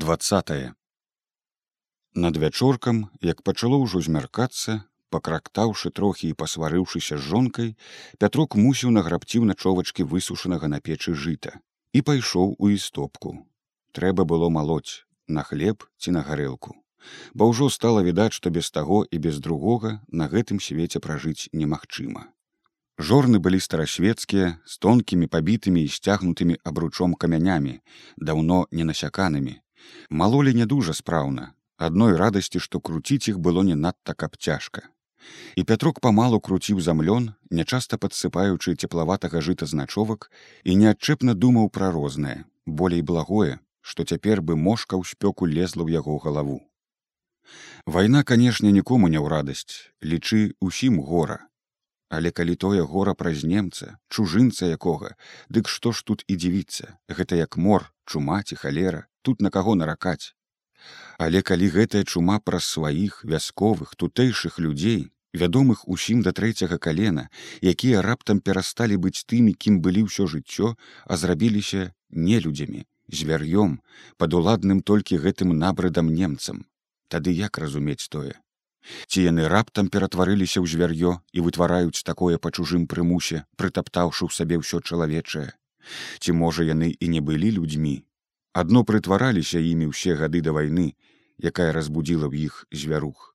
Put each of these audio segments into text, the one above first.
двадцатое. Над вячоркам як пачало ўжо змяркацца пакрактаўшы трохі і пасварыўшыся з жонкай пятрок мусіў награбціў начовачкі высушанага на печы жыта і пайшоў у істопку. Трэба было малоць на хлеб ці на гарэлку. Бо ўжо стала відаць што без таго і без другога на гэтым свеце пражыць немагчыма. Жорны былі старасвецкія з тонкімі пабітымі і сцягнутымі абручом камянямі даўно не насяканымі малолі не дужа спраўна адной радасці што круціць іх было не надта каб цяжка і пятрок памалу круціў замлён нячаста падсыпаючы цеплаватага жыта значовак і неадчэпна думаў пра рознае болей благое што цяпер бы мошка ў спёку лезла ў яго галаву. Вайна канешне нікому не ў радасць лічы усім гора. Але калі тое гора праз немца чужынца якога дык што ж тут і дзівіцца гэта як мор чума ці халера тут на каго наракаць. Але калі гэтая чума праз сваіх вясковых тутэйшых людзей вядомых усім да трэцяга калена якія раптам перасталі быць тымі кім былі ўсё жыццё а зрабіліся нелюдзямі звяр'ём пад уладным толькі гэтым набрыдам немцам. Тады як разумець тое? Ці яны раптам ператварыліся ў звяр'ё і вытвараюць такое па чужым прымусе прытаптаўшы ў сабе ўсё чалавечае ці можа яны і не былі людзьмі. Адно прытвараліся імі ўсе гады да вайны якая разбудзіла ў іх звярух.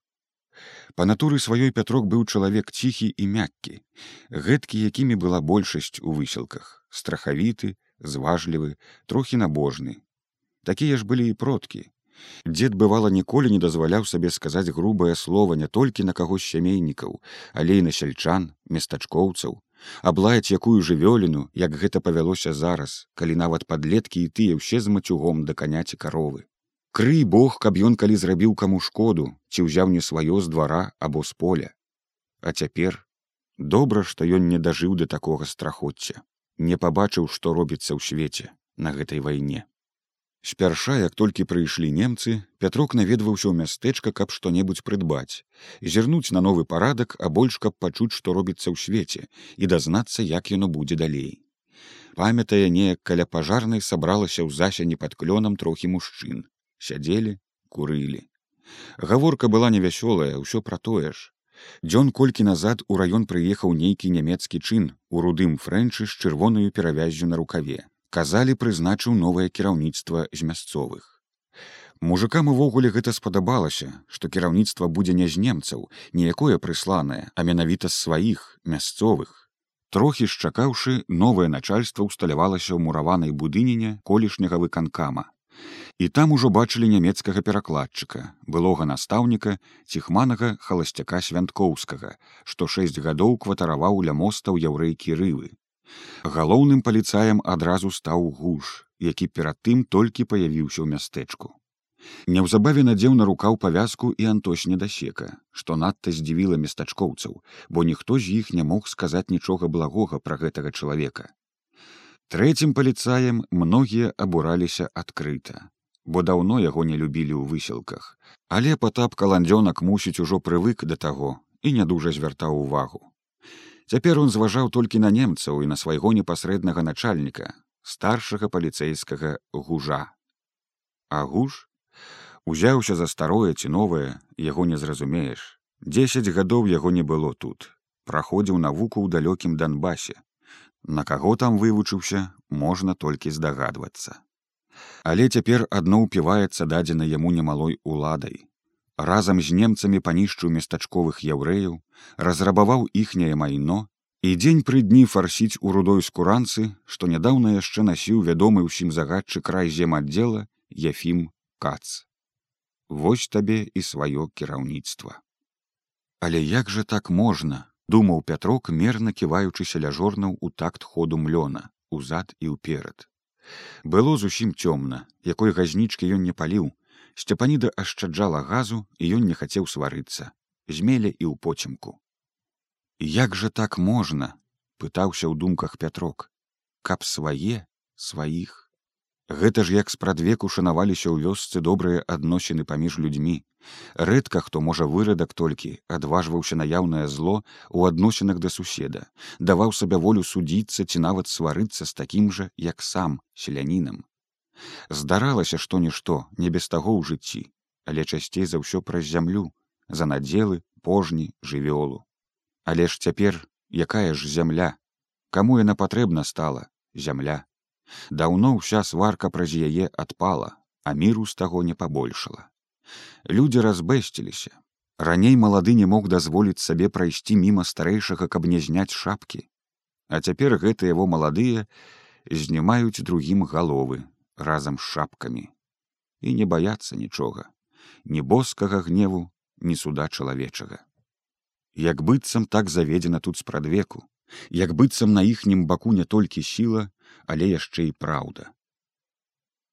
Па натуры сваёй пятрок быў чалавек ціхі і мяккі гэткі якімі была большасць у высілках. Страхавіты зважлівы трохі набожны. Такія ж былі і продкі. Дзед бывала ніколі не дазваляў сабе сказаць грубае слово не толькі на каго з сямейнікаў але і на сяльчан местачкоўцаў аблаяць якую жывёліну як гэта павялося зараз калі нават падлеткі і тыя ўсе з мацюгом да каняці каровы. Крый бог каб ён калі зрабіў каму шкоду ці ўзяў не сваё з двара або з поля. А цяпер добра што ён не дажыў да такога страхоцця не пабачыў што робіцца ў свеце на гэтай вайне спярша як толькі прыйшлі немцы пятрок наведваўся ў мястэчка каб што-небудзь прыдбаць зірнуць на новы парадак а больш каб пачуць што робіцца ў свеце і дазнацца як яно будзе далей. Памятае неяк каля пажарнай сабралася ў засяне пад клёнам трохі мужчын. Сядзелі курылі. Гаворка была невясёлая ўсё пра тое ж. Дзён колькі назад у раён прыехаў нейкі нямецкі чын у рудым фрэнчы з чырвонаю перавяззю на рукаве казалі прызначыў новае кіраўніцтва з мясцовых. Мужикам увогуле гэта спадабалася што кіраўніцтва будзе не з немцаў ніякое прысланае а менавіта з сваіх мясцовых. Трохі шчакаўшы новае начальство ўсталявалася ў мураванай будыніне колішняга выканкама. І там ужо бачылі нямецкага перакладчыка былога настаўніка ціхманага халасцяка свянткоўскага што шэсць гадоў кватараваў ля моста ў яўрэйкі рывы галоўным паліцаем адразу стаў гуш які перад тым толькі паявіўся ў мястэчку. Неўзабаве надзеў на рукаў павязку і антось недасека што надта здзівіла местачкоўцаў бо ніхто з іх не мог сказаць нічога благога пра гэтага чалавека. Трэцім паліцаем многія абураліся адкрыта бо даўно яго не любілі ў высілках. Але патап каландзёнак мусіць ужо прывык да таго і не дужа звяртаў увагу Цяпер он зважаў толькі на немцаў і на свайго непасрэднага начальніка старшага паліцэйскага гужа. А гуш узяўся за старое ці новае яго не зразумееш. Дзесяць гадоў яго не было тут. праходзіў навуку ў далёкім данбасе. На каго там вывучыўся, можна толькі здагадвацца. Але цяпер адно ўпіваецца дадзена яму немалой уладай разам з немцамі панішчыў местачковых яўрэяў, разрабаваў іхняе майно і дзень пры дні фарсіць у рудой скуранцы, што нядаўна яшчэ насіў вядомы ўсім загадчы край земаддзела Яфім Кац. Вось табе і сваё кіраўніцтва. Але як жа так можна, думаў пятрок мерна ківаючыся ля жорнаў у такт ходу млёна, узад і ўперад. Было зусім цёмна, якой газнічкі ён не паліў, сцяпаніда ашчаджала газу і ён не хацеў сварыцца змелі і ў поцемку як жа так можна пытаўся ў думках пятрок каб свае сваіх гэта ж як спрадвеку шанаваліся ў вёсцы добрыя адносіны паміж людзьмі. Рэдка хто можа вырадак толькі адважваўся на яўнае зло у адносінах да суседа даваў сабе волю судзіцца ці нават сварыцца з такім жа як сам селянінам Здаралася што-нішто не без таго ў жыцці, але часцей за ўсё праз зямлю, за надзелы, пожні, жывёлу. Але ж цяпер якая ж зямля, Каму яна патрэбна стала зямля. Даўно ўся сварка праз яе адпала, а міру з таго не пабольшала. Людзі разбэсціліся. Раней малады не мог дазволіць сабе прайсці міма старэйшага, каб не зняць шапкі. А цяпер гэтыя яго маладыя знімаюць другім галовы разам з шапкамі і не баяцца нічога, ні боскага гневу, ні суда чалавечага. Як быццам так заведзена тут спрадвеку, як быццам на іхнім баку не толькі сіла, але яшчэ і праўда.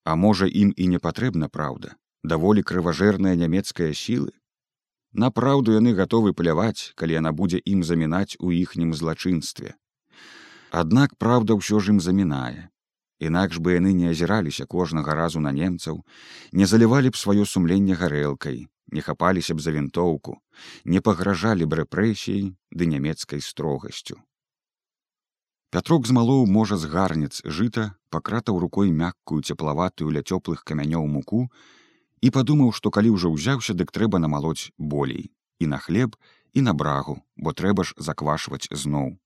А можа ім і не патрэбна праўда, даволі крыважэрная нямецкая сілы. На праўду яны гатовы пляваць, калі яна будзе ім замінаць у іхнім злачынстве. Аднак праўда ўсё ж ім замінае. Інакш бы яны не азіраліся кожнага разу на немцаў, не залівалі б сваё сумленне гарэлкай, не хапаліся б за вінтоўку, не пагражалі б рэпрэсіяй ды нямецкай строгасцю. Пятрок змалоў можа з гарніц жыта пакратаў рукой мяккую цеплаватую ля цёплых камянёў муку і падумаў, што калі ўжо ўзяўся, дык трэба намалоць болей і на хлеб і на брагу, бо трэба ж заквашваць зноў.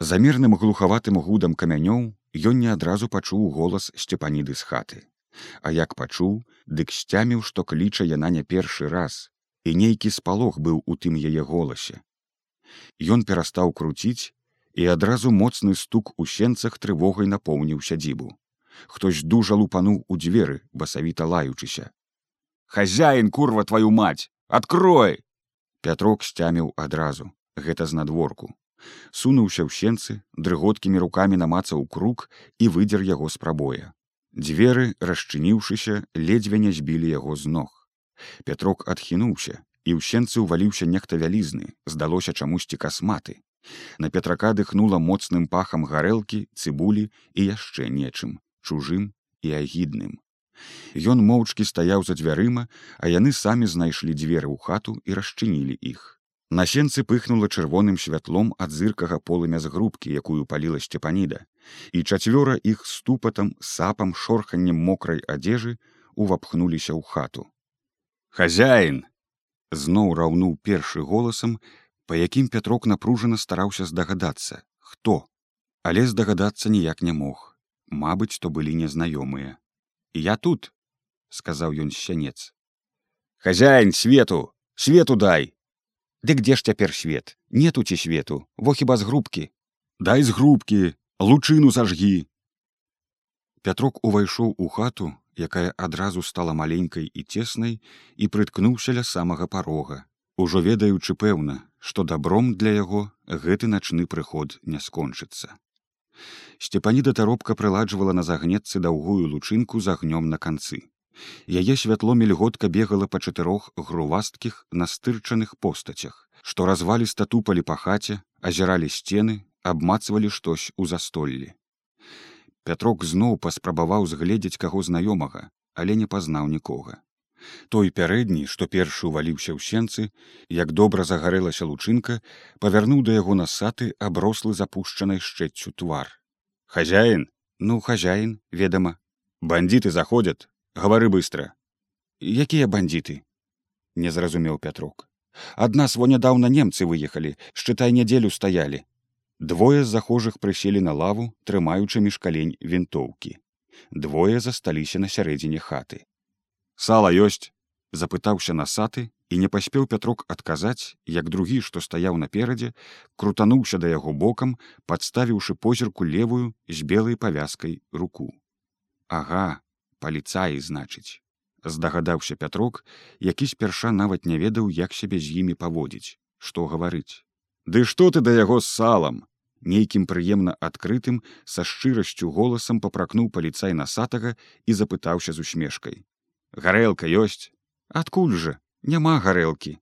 Замерным глухаватым гудам камянёў ён не адразу пачуў голас сцепаніды з хаты. А як пачуў, дык сцяміў, што кліча яна не першы раз, і нейкі спалох быў у тым яе голасе. Ён перастаў круціць і адразу моцны стук у сенцах трывогай напоўніў сядзібу. Хтось дужа лупануў у дзверы, басавіта лаючыся. Хазяін курва твою мать, открой! Пятрок сцяміў адразу, гэта з надворку. Сунуўся ў сенцы, дрыготкімі рукамі намацаў круг і выдзер яго з прабоя. Дзверы, расчыніўшыся, ледзьве не збілі яго з ног. Пятрок адхінуўся, і ў сенцы ўваліўся нехта вялізны, здалося чамусьці касматы. На петрака дыхнула моцным пахам гарэлкі, цыбулі і яшчэ нечым, чужым і агідным. Ён моўчкі стаяў за дзвярыма, а яны самі знайшлі дзверы ў хату і расчынілі іх. На сенцы пыхнула чырвоным святлом ад зыркага полымя з грубкі, якую паліла сцепаніда. І чацвёра іх ступатам, сапам, шорханнем мокрай адзежы увапхнуліся ў хату. Хазяін! зноў раўнуў першы голасам, па якім пятрок напружана стараўся здагадацца. Хто? Але здагадацца ніяк не мог. Мабыць то былі незнаёмыя. Я тут сказаў ён сянец хозяин свету! Свету дай дык дзе ж цяпер свет нету ці свету во хіба з грубкі дай з грубкі лучыну зажгі пятрок увайшоў у хату якая адразу стала маленькай і цеснай і прыткнуўся ля самага парога ужо ведаючы пэўна, што дабром для яго гэты начны прыход не скончыцца. Сцепаніда таропка прыладжвала на загнетцы даўгую лучынку з агнём на канцы. Яе святло мільготка бегала па чатырох грувасткіх настырчаных постацях, што развалі статупалі па хаце, азіралі сцены, абмацвалі штось у застоллі. Пятрок зноў паспрабаваў згледзець каго знаёмага, але не пазнаў нікога. Той пярэдні, што першы ўваліўся ў сенцы, як добра загарэлася лучынка, павярнуў да яго насаты аброслы запушчанай шчэццю твар. Хазяін, ну хазяін, ведама, бандіты заходят, гавары быстро. Якія бандіты? Не зразумеў пятрок. Ад нас во нядаўна немцы выехалі, шчытай нядзелю стаялі. Двое з захожых прыселі на лаву, трымаючы між калень вінтоўкі. Двое засталіся на сярэдзіне хаты сала ёсць запытаўся на саты і не паспеў пятрок адказаць як другі што стаяў наперадзе крутануўся да яго бокам падставіўшы позірку левую з белай павязкай руку ага паліцаі значыць. Здагадаўся пятрок які спярша нават не ведаў як сябе з імі паводзіць што гаварыць. Ды што ты да яго з салам? Нейкім прыемна адкрытым са шчырасцю голасам папракнуў паліцай насатага і запытаўся з усмешкай. Гарэлка ёсць? Адкуль жа? Няма гарэлкі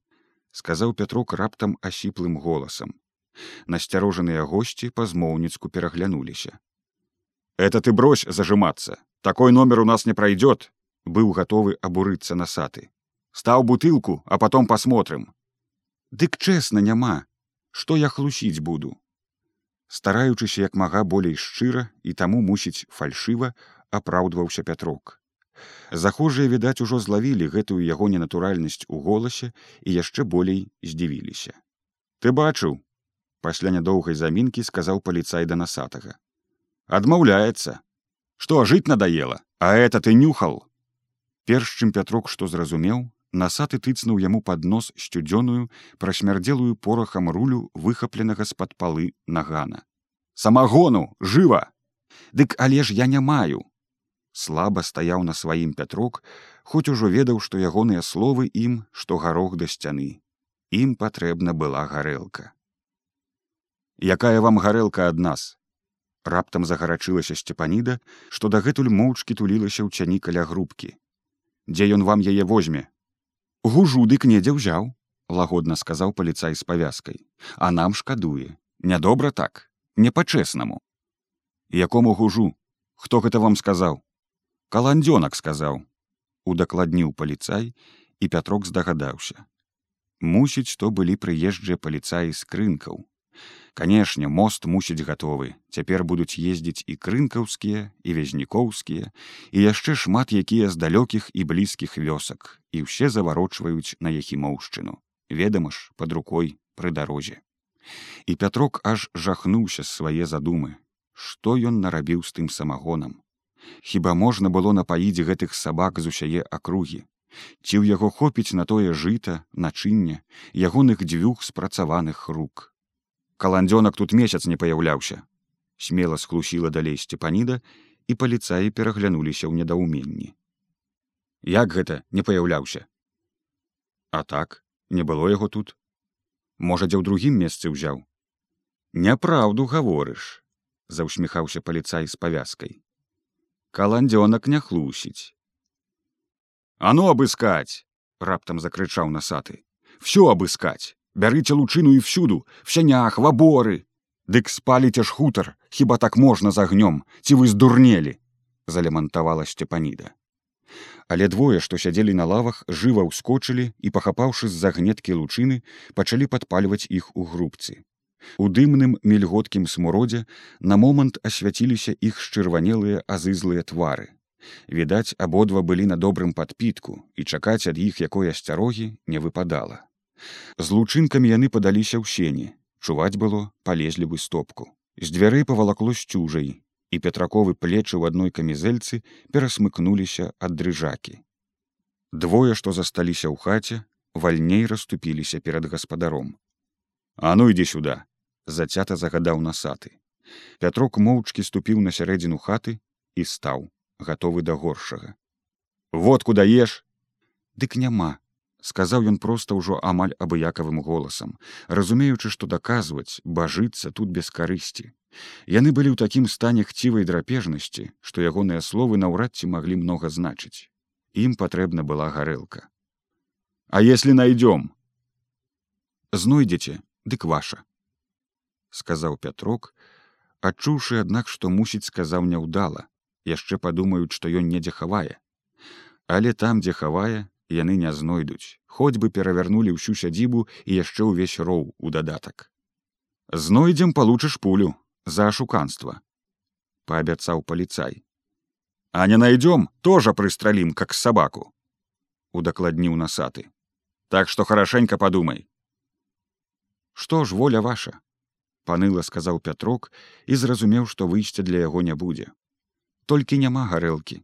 сказаў пятрок раптам асіплым голасам. Насцярожаныя госці па-змоўніцку пераглянуліся. Это ты брось зажимацца такой номер у нас не пройдет. Быў гатовы абурыцца насаты стаў бутылку а потом посмотрим. Дык чэсна няма. Што я хлусіць буду? Стараючыся як мага болей шчыра і таму мусіць фальшыва апраўдваўся пятрок. Захожыя відаць ужо злавілі гэтую яго ненатуральнасць у голасе і яшчэ болей здзівіліся. Ты бачыў пасля нядоўгай замінкі сказаў паліцай да насатага. Адмаўляецца што жыць надаела а это ты нюхал? Перш чым пятрок што зразумеў насаты тыцнуў яму пад нос сцюдзёную прасмярдзелую порахам рулю выхапленага з-пад палы нагана. Самагону жыва дык але ж я не маю! Слаба стаяў на сваім пятрок хоць ужо ведаў што ягоныя словы ім што гарох да сцяны. Ім патрэбна была гарэлка. Якая вам гарэлка ад нас раптам загарачылася сцепаніда што дагэтуль моўчкі тулілася ў цяні каля грубкі. Дзе ён вам яе возьме? Гужу дык недзе ўзяў лагодна сказаў паліцай з павязкай. А нам шкадуе. Нядобра так. Не па-чэснаму якому гужу? Хто гэта вам сказаў? Каландзёнак сказаў удакладніў паліцай і пятрок здагадаўся. Мусіць то былі прыезджыя паліцаі з крынкаў канешне мост мусіць гатовы цяпер будуць ездзіць і крынкаўскія і вязнікоўскія і яшчэ шмат якія з далёкіх і блізкіх вёсак і ўсе заварочваюць на яхімоўшчыну. Ведама ж под рукой пры дарозе. І пятрок аж жахнуўся свае задумы. Што ён нарабіў з тым самагонам? Хіба можна было напаіць гэтых сабак з усяе акругі? Ці ў яго хопіць на тое жыта начынне ягоных дзвюх спрацаваных рук каландзёнак тут месяц не паяўляўся смела схлусіла далей сцепаніда і паліцаі пераглянуліся ў недаўменні як гэта не паяўляўся а так не было яго тут. Можа дзе ў другім месцы ўзяў няпраўду гаворыш заўсміхаўся паліцай з павязкай каландзёнак не хлусіць а ну абыскаць раптам закрычаў насаты все абыскаць бярыце лучыну і всюду в сянях ваборы дык спаліце ж хутар хіба так можна з агнём? Ці вы здурнелі залемантавала сцепаніда але двое што сядзелі на лавах жыва ўскочылі і пахапаўшы з загнеткі лучыны пачалі падпальваць іх у грубцы. У дымным мільготкім смуродзе на момант асвяціліся іх счырванелыя азызлыя твары. Відаць, абодва былі на добрым падпітку і чакаць ад іх якой асцярогі не выпадала. З лучынкамі яны падаліся ў сені. Чуваць было, палезлі бы стопку. З дзвярэй павалакло сцюжай, і петраковы плечы ў адной камізэльцы перасмыкнуліся ад дрыжакі. Двое, што засталіся ў хаце, вальней расступіліся перад гаспадаром. А ну ідзі сюда, зацята загадаў насаты. Пятрок моўчкі ступіў на сярэдзіну хаты і стаў, гатовы да горшага. Водку даеш, Дык няма, сказаў ён проста ўжо амаль абыякавым голасам, разумеючы, што даказваць, бажыцца тут без карысці. Яны былі ў такім стане хцівай драпежнасці, што ягоныя словы наўрад ці маглі многа значыць. Ім патрэбна была гарэлка. А если найдём, знойдзеце, дык ваша сказаў пятрок адчуўшы аднак што мусіць сказаў няўдала яшчэ падумаюць што ён недзе хавае але там дзе хавае яны не знойдуць. Хоць бы перавярнулі ўсю сядзібу і яшчэ ўвесь роў у дадатак. Знойдзем получыш пулю за ашуканства паабяцаў паліцай. А не найдём тоже прыстралім как сабаку удакладніў насаты. Так што хорошенька падумай. Што ж воля ваша паныла сказаў пятрок і зразумеў што выйсця для яго не будзе. Толькі няма гарэлкі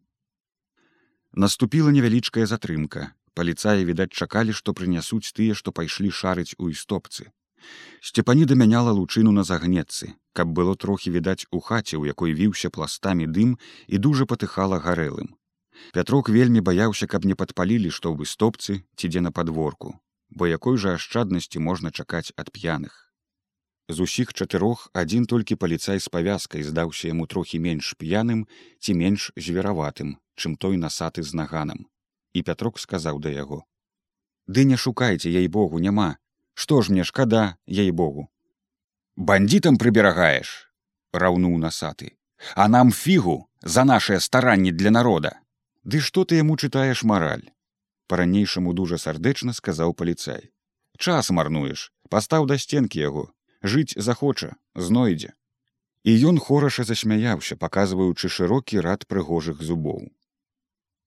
наступіла невялічкая затрымка. Паліцаі відаць чакалі што прынясуць тыя што пайшлі шарыць у істопцы. Сцепаніда мяняла лучыну на загнетцы. Каб было трохі відаць у хаце у якой віўся пластамі дым і дужа патыхала гарэлым. Пятрок вельмі баяўся каб не падпалілі што ў выстопцы ці дзе на падворку бо якой жа ашчаднасці можна чакаць ад п'яных. З усіх чатырох адзін толькі паліцай з павязкай здаўся яму трохі менш п'яным ці менш звераватым чым той насаты з наганам. І пятрок сказаў да яго ды не шукайце ей богу няма. Што ж мне шкада ей богу бандітам прыберагаеш раўнуў насаты а нам фігу за нашее старанні для народа ды што ты яму чытаеш мараль по-ранейшаму дужа сардэчна сказаў паліцай. Час марнуеш пастаў да сценкі яго. Жыць захоча знойдзе і ён хораша засмяяўся паказваючы шырокі рад прыгожых зубоў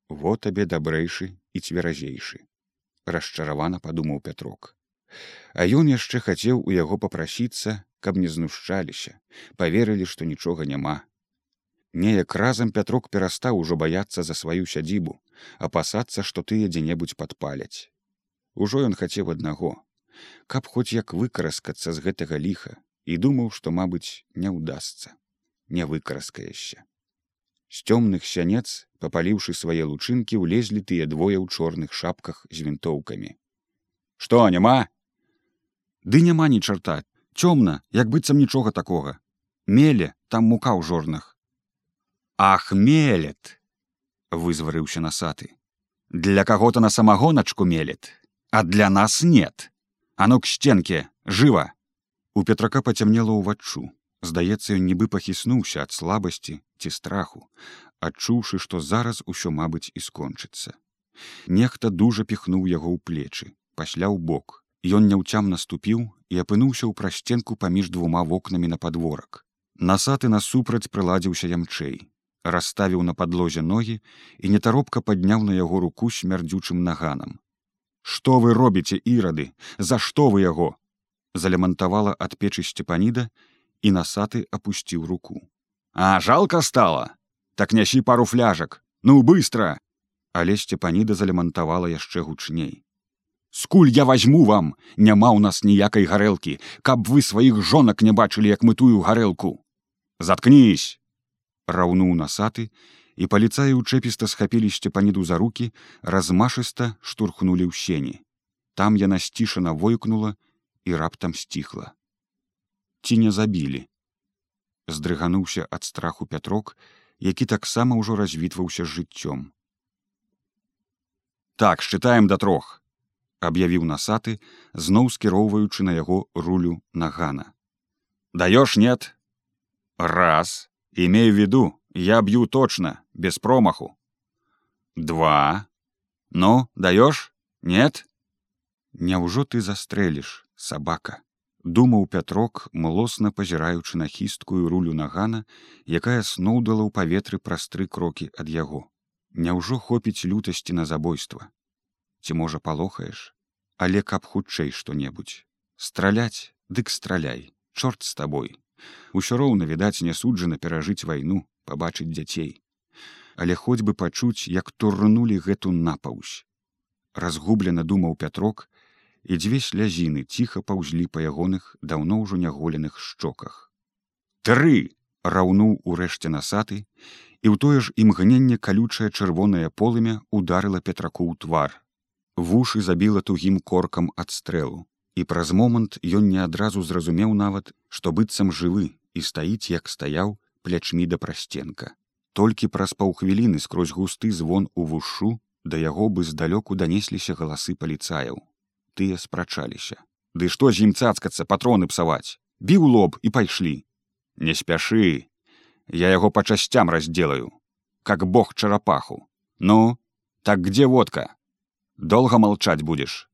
во табе дабрэйшы і цверазейшы расчаравана падумаў пятрок а ён яшчэ хацеў у яго папрасіцца каб не знушчаліся поверылі што нічога няма. Неяк разам пятрок перастаў ужо баяцца за сваю сядзібу апасацца што тыя дзе-небудзь падпаляць. Ужо ён хацеў аднаго каб хоць як выкараскацца з гэтага ліха і думаў што мабыць не ўдасца не выкараскаешся. З цёмных сянец папаліўшы свае лучынкі ўлезлі тыя двое ў чорных шапках з вінтоўкамі. Што няма? Ды няма ні чарта. Цёмна як быццам нічога такога. Меле там мука ў жорнах ах мелет вызварыўся насаты. Для каго-то на самагоначку мелет а для нас нет. А ну к сценке жыва! У петрака пацямнела ўваччу. Здаецца, ён нібы пахіснуўся ад слабасці ці страху, адчуўшы, што зараз усё мабыць і скончыцца. Нехта дужа піхнуў яго ў плечы, пасля ў бок. Ён няўцям наступіў і апынуўся ў прасценку паміж двума вокнамі на падворак. Насаты насупраць прыладзіўся ямчэй, расставіў на падлозе ногі і нетаропка падняў на яго руку смярдзючым наганам. Што вы робіце ірады, за што вы яго? залямантавала ад печы сцепаніда і насаты апусціў руку. А жалка стала так нясі пару фляжак. Ну быстро але сцепаніда залямантавала яшчэ гучней. Скуль я возьму вам? Няма ў нас ніякай гарэлкі каб вы сваіх жонак не бачылі як мы тую гарэлку! Заткнись раўнуў насаты і паліцаі ўчэпіста схапілі сцепаніду за руки размашыста штурхнулі ў сені. Там яна сцішана войкнула і раптам сціхла. Ці не забілі. Здрыгануўся ад страху пятрок, які таксама ўжо развітваўся жыццём. Так считаем да трох, аб'явіў насаты, зноў скіроўваючы на яго рулю нагана. Даёш нет? Раз. Имею в виду я б'ю точно без промаху два. Ну даёш нет? Няўжо ты застрэліш сабака думаў пятрок млосна пазіраючы на хісткую рулю нагана якая сноўдала ў паветры праз тры крокі ад яго. Няўжо хопіць лютасці на забойства? Ці можа палохаеш? Але каб хутчэй што-небудзь. Страляць дык страляй чорт з табой. Усё роўна відаць не суджана перажыць вайну пабачыць дзяцей. Але хоць бы пачуць як турнулі гэту напаўсь разгублена думаў пятрок і дзве слязіны ціха паўзлі па ягоных даўно ўжо няголеных шчоках. Тры раўнуў урэшце насаты, і ў тое ж імгненне калючае чырвонае полымя ударыла петраку ў твар. Вушы забіла тугім коркам ад стрэлу, і праз момант ён не адразу зразумеў нават, што быццам жывы і стаіць, як стаяў плячмі да прасценка. Толькі праз паўхвіліны скрозь густы звон у вушу да яго бы здалёку данесліся галасы паліцаяў тыя спрачаліся ды што з ім цацкацца патроны псаваць? Біў лоб і пайшлі. Не спяшы. Я яго па часцям разделаю как бог чарапаху. Ну так где водка? Долго молчаць будешь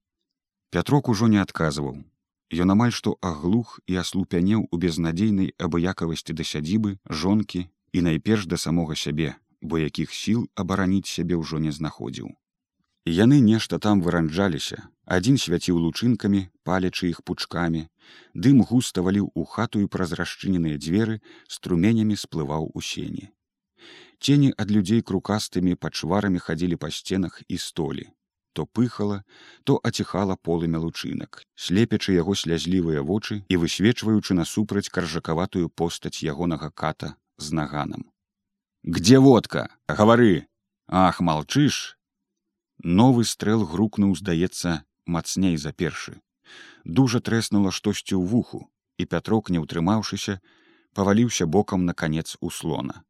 пятрок ужо не адказваў. Ён амаль што аглух і аслупянеў у безнадзейнай абыякавасці да сядзібы жонкі і найперш да самога сябе бо якіх сіл абараніць сябе ўжо не знаходзіў яны нешта там выранджаліся адзін свяціў лучынкамі палячы іх пучкамі. Дым густа валіў у хату і праз расчыненыя дзверы струменямі сплываў у сені. Цені ад людзей крукастымі пачварамі хадзілі па сценах і столі. То пыхала то аціхала полымя лучынак слепячы яго слязлівыя вочы і высвечваючы насупраць каржакаватую постаць ягонага ката з наганам. Где водка? Гавары ах малчыш новы стрэл грукнуў здаецца мацней за першы. Дужа трэснула штосьці ў вуху і пятрок не ўтрымаўшыся паваліўся бокам на канец услона.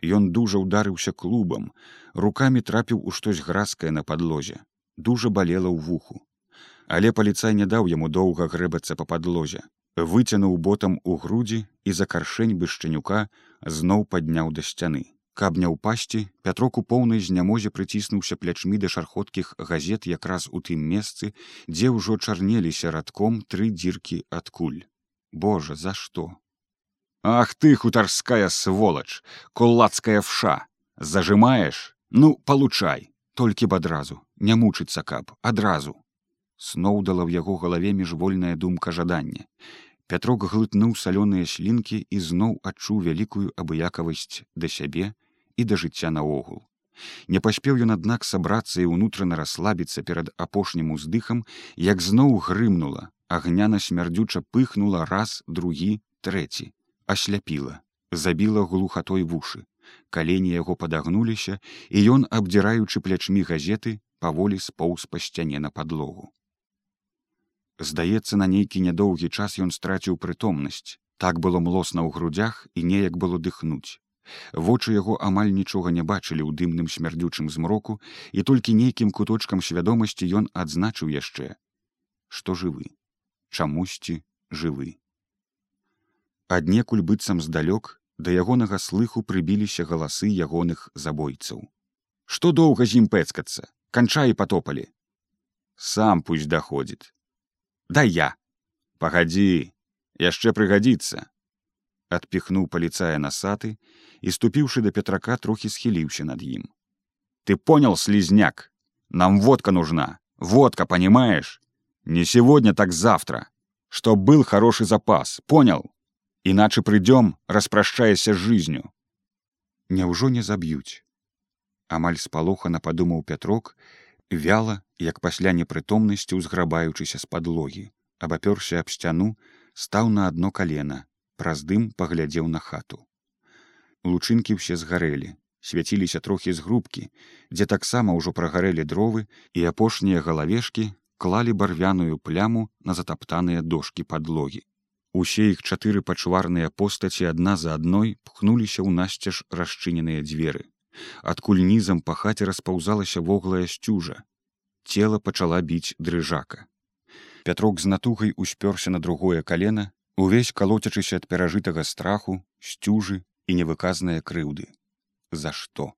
Ён дужа ударыўся клубам руками трапіў у штось гразкае на падлозе. Дужа балела ў вуху. Але паліцай не даў яму доўга грэбацца па падлозе. Выцянуў ботам у грудзі і за каршэнь бышчанюка зноў падняў да сцяны каб не ўпасці пятрок у поўнай знямозе прыціснуўся плячмі да шархоткіх газет якраз у тым месцы дзе ўжо чарнеліся радком тры дзіркі адкуль Божа за што? Ах ты хутарская сволач, кулацкая вша, зажимаешь, ну получай, толькі б адразу, не мучыцца каб адразу. Сноўдала ў яго галаве міжвольная думка жадання. Пятрок глытнуў салёныя слінкі і зноў адчуў вялікую абыякавасць да сябе і да жыцця наогул. Не паспеў ён аднак сабрацца і ўнутрана расслабіцца перад апошнім уздыхам, як зноў грымнула, агняна смярдзюча пыхнула раз, другі, трэці, асляпіла, забіла глухатой вушы. Калені яго падагнуліся, і ён, абдзіраючы плячмі газеты, паволі споўз па сцяне на падлогу. Здаецца, на нейкі нядоўгі час ён страціў прытомнасць. Так было млосна ў грудях і неяк было дыхнуць. Вочы яго амаль нічога не бачылі ў дымным смярдзючым змроку, і толькі нейкім куточкам свядомасці ён адзначыў яшчэ, што жывы, чамусьці жывы. Аднекуль быццам здалёк да ягонага слыху прыбіліся галасы ягоных забойцаў. Што доўга з ім пэцкацца, канчаі патопалі. Сам пусть даходзіць. Да я пагадзі яшчэ прыгадзіцца адпіхнуў паліцая насаты і ступіўшы да петрака трохі схіліўся над ім ты понял слізняк нам водка нужна. Водка понимаешь? Не сегодня так завтра. Что был хороший запас понял? Иначе придём распрашчаяся жизнью няўжо не заб'юць амаль спалохана падумаў пятрок вяла як пасля непрытомнасці ўзграбаючыся з падлогі. Абапёрся аб сцяну стаў на адно калена праз дым паглядзеў на хату. Лучынкі ўсе згарэлі свяціліся трохі з грубкі дзе таксама ўжо прагарэлі дровы і апошнія галавешкі клалі барвяную пляму на затаптаныя дошки падлогі. Усе іх чатыры пачварныя постаці адна за адной пхнуліся ў насцяж расчыненыя дзверы. Адкуль нізам па хаце распаўзалася воглая сцюжа. Цела пачала біць дрыжака. Пятрок з натугай успёрся на другое калена увесь калоцячыся ад перажытага страху сцюжы і невыказныя крыўды. За што?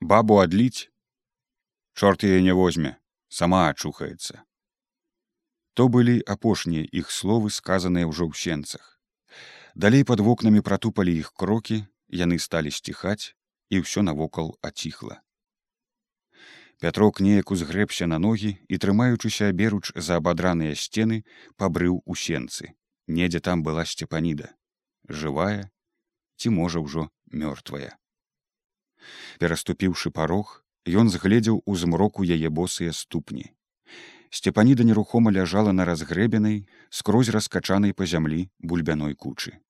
Бабу адліць? Чорт яе не возьме сама ачухаецца то былі апошнія іх словы сказаныя ўжо ў сенцах. Далей под вокнамі пратупалі іх крокі яны сталі сціхаць і ўсё навокал аціхла Пятрок неяк узгрэбся на ногі і трымаючыся аберуч за абадраныя сцены пабрыў у сенцы. Недзе там была сцепаніда, жывая ці можа ўжо мёртвая. Пераступіўшы парог, ён згледзеў у змроку яе босыя ступні. Сцепаніда нерухома ляжала на разгрэбенай, скрозь раскачанай па зямлі бульбяной кучы.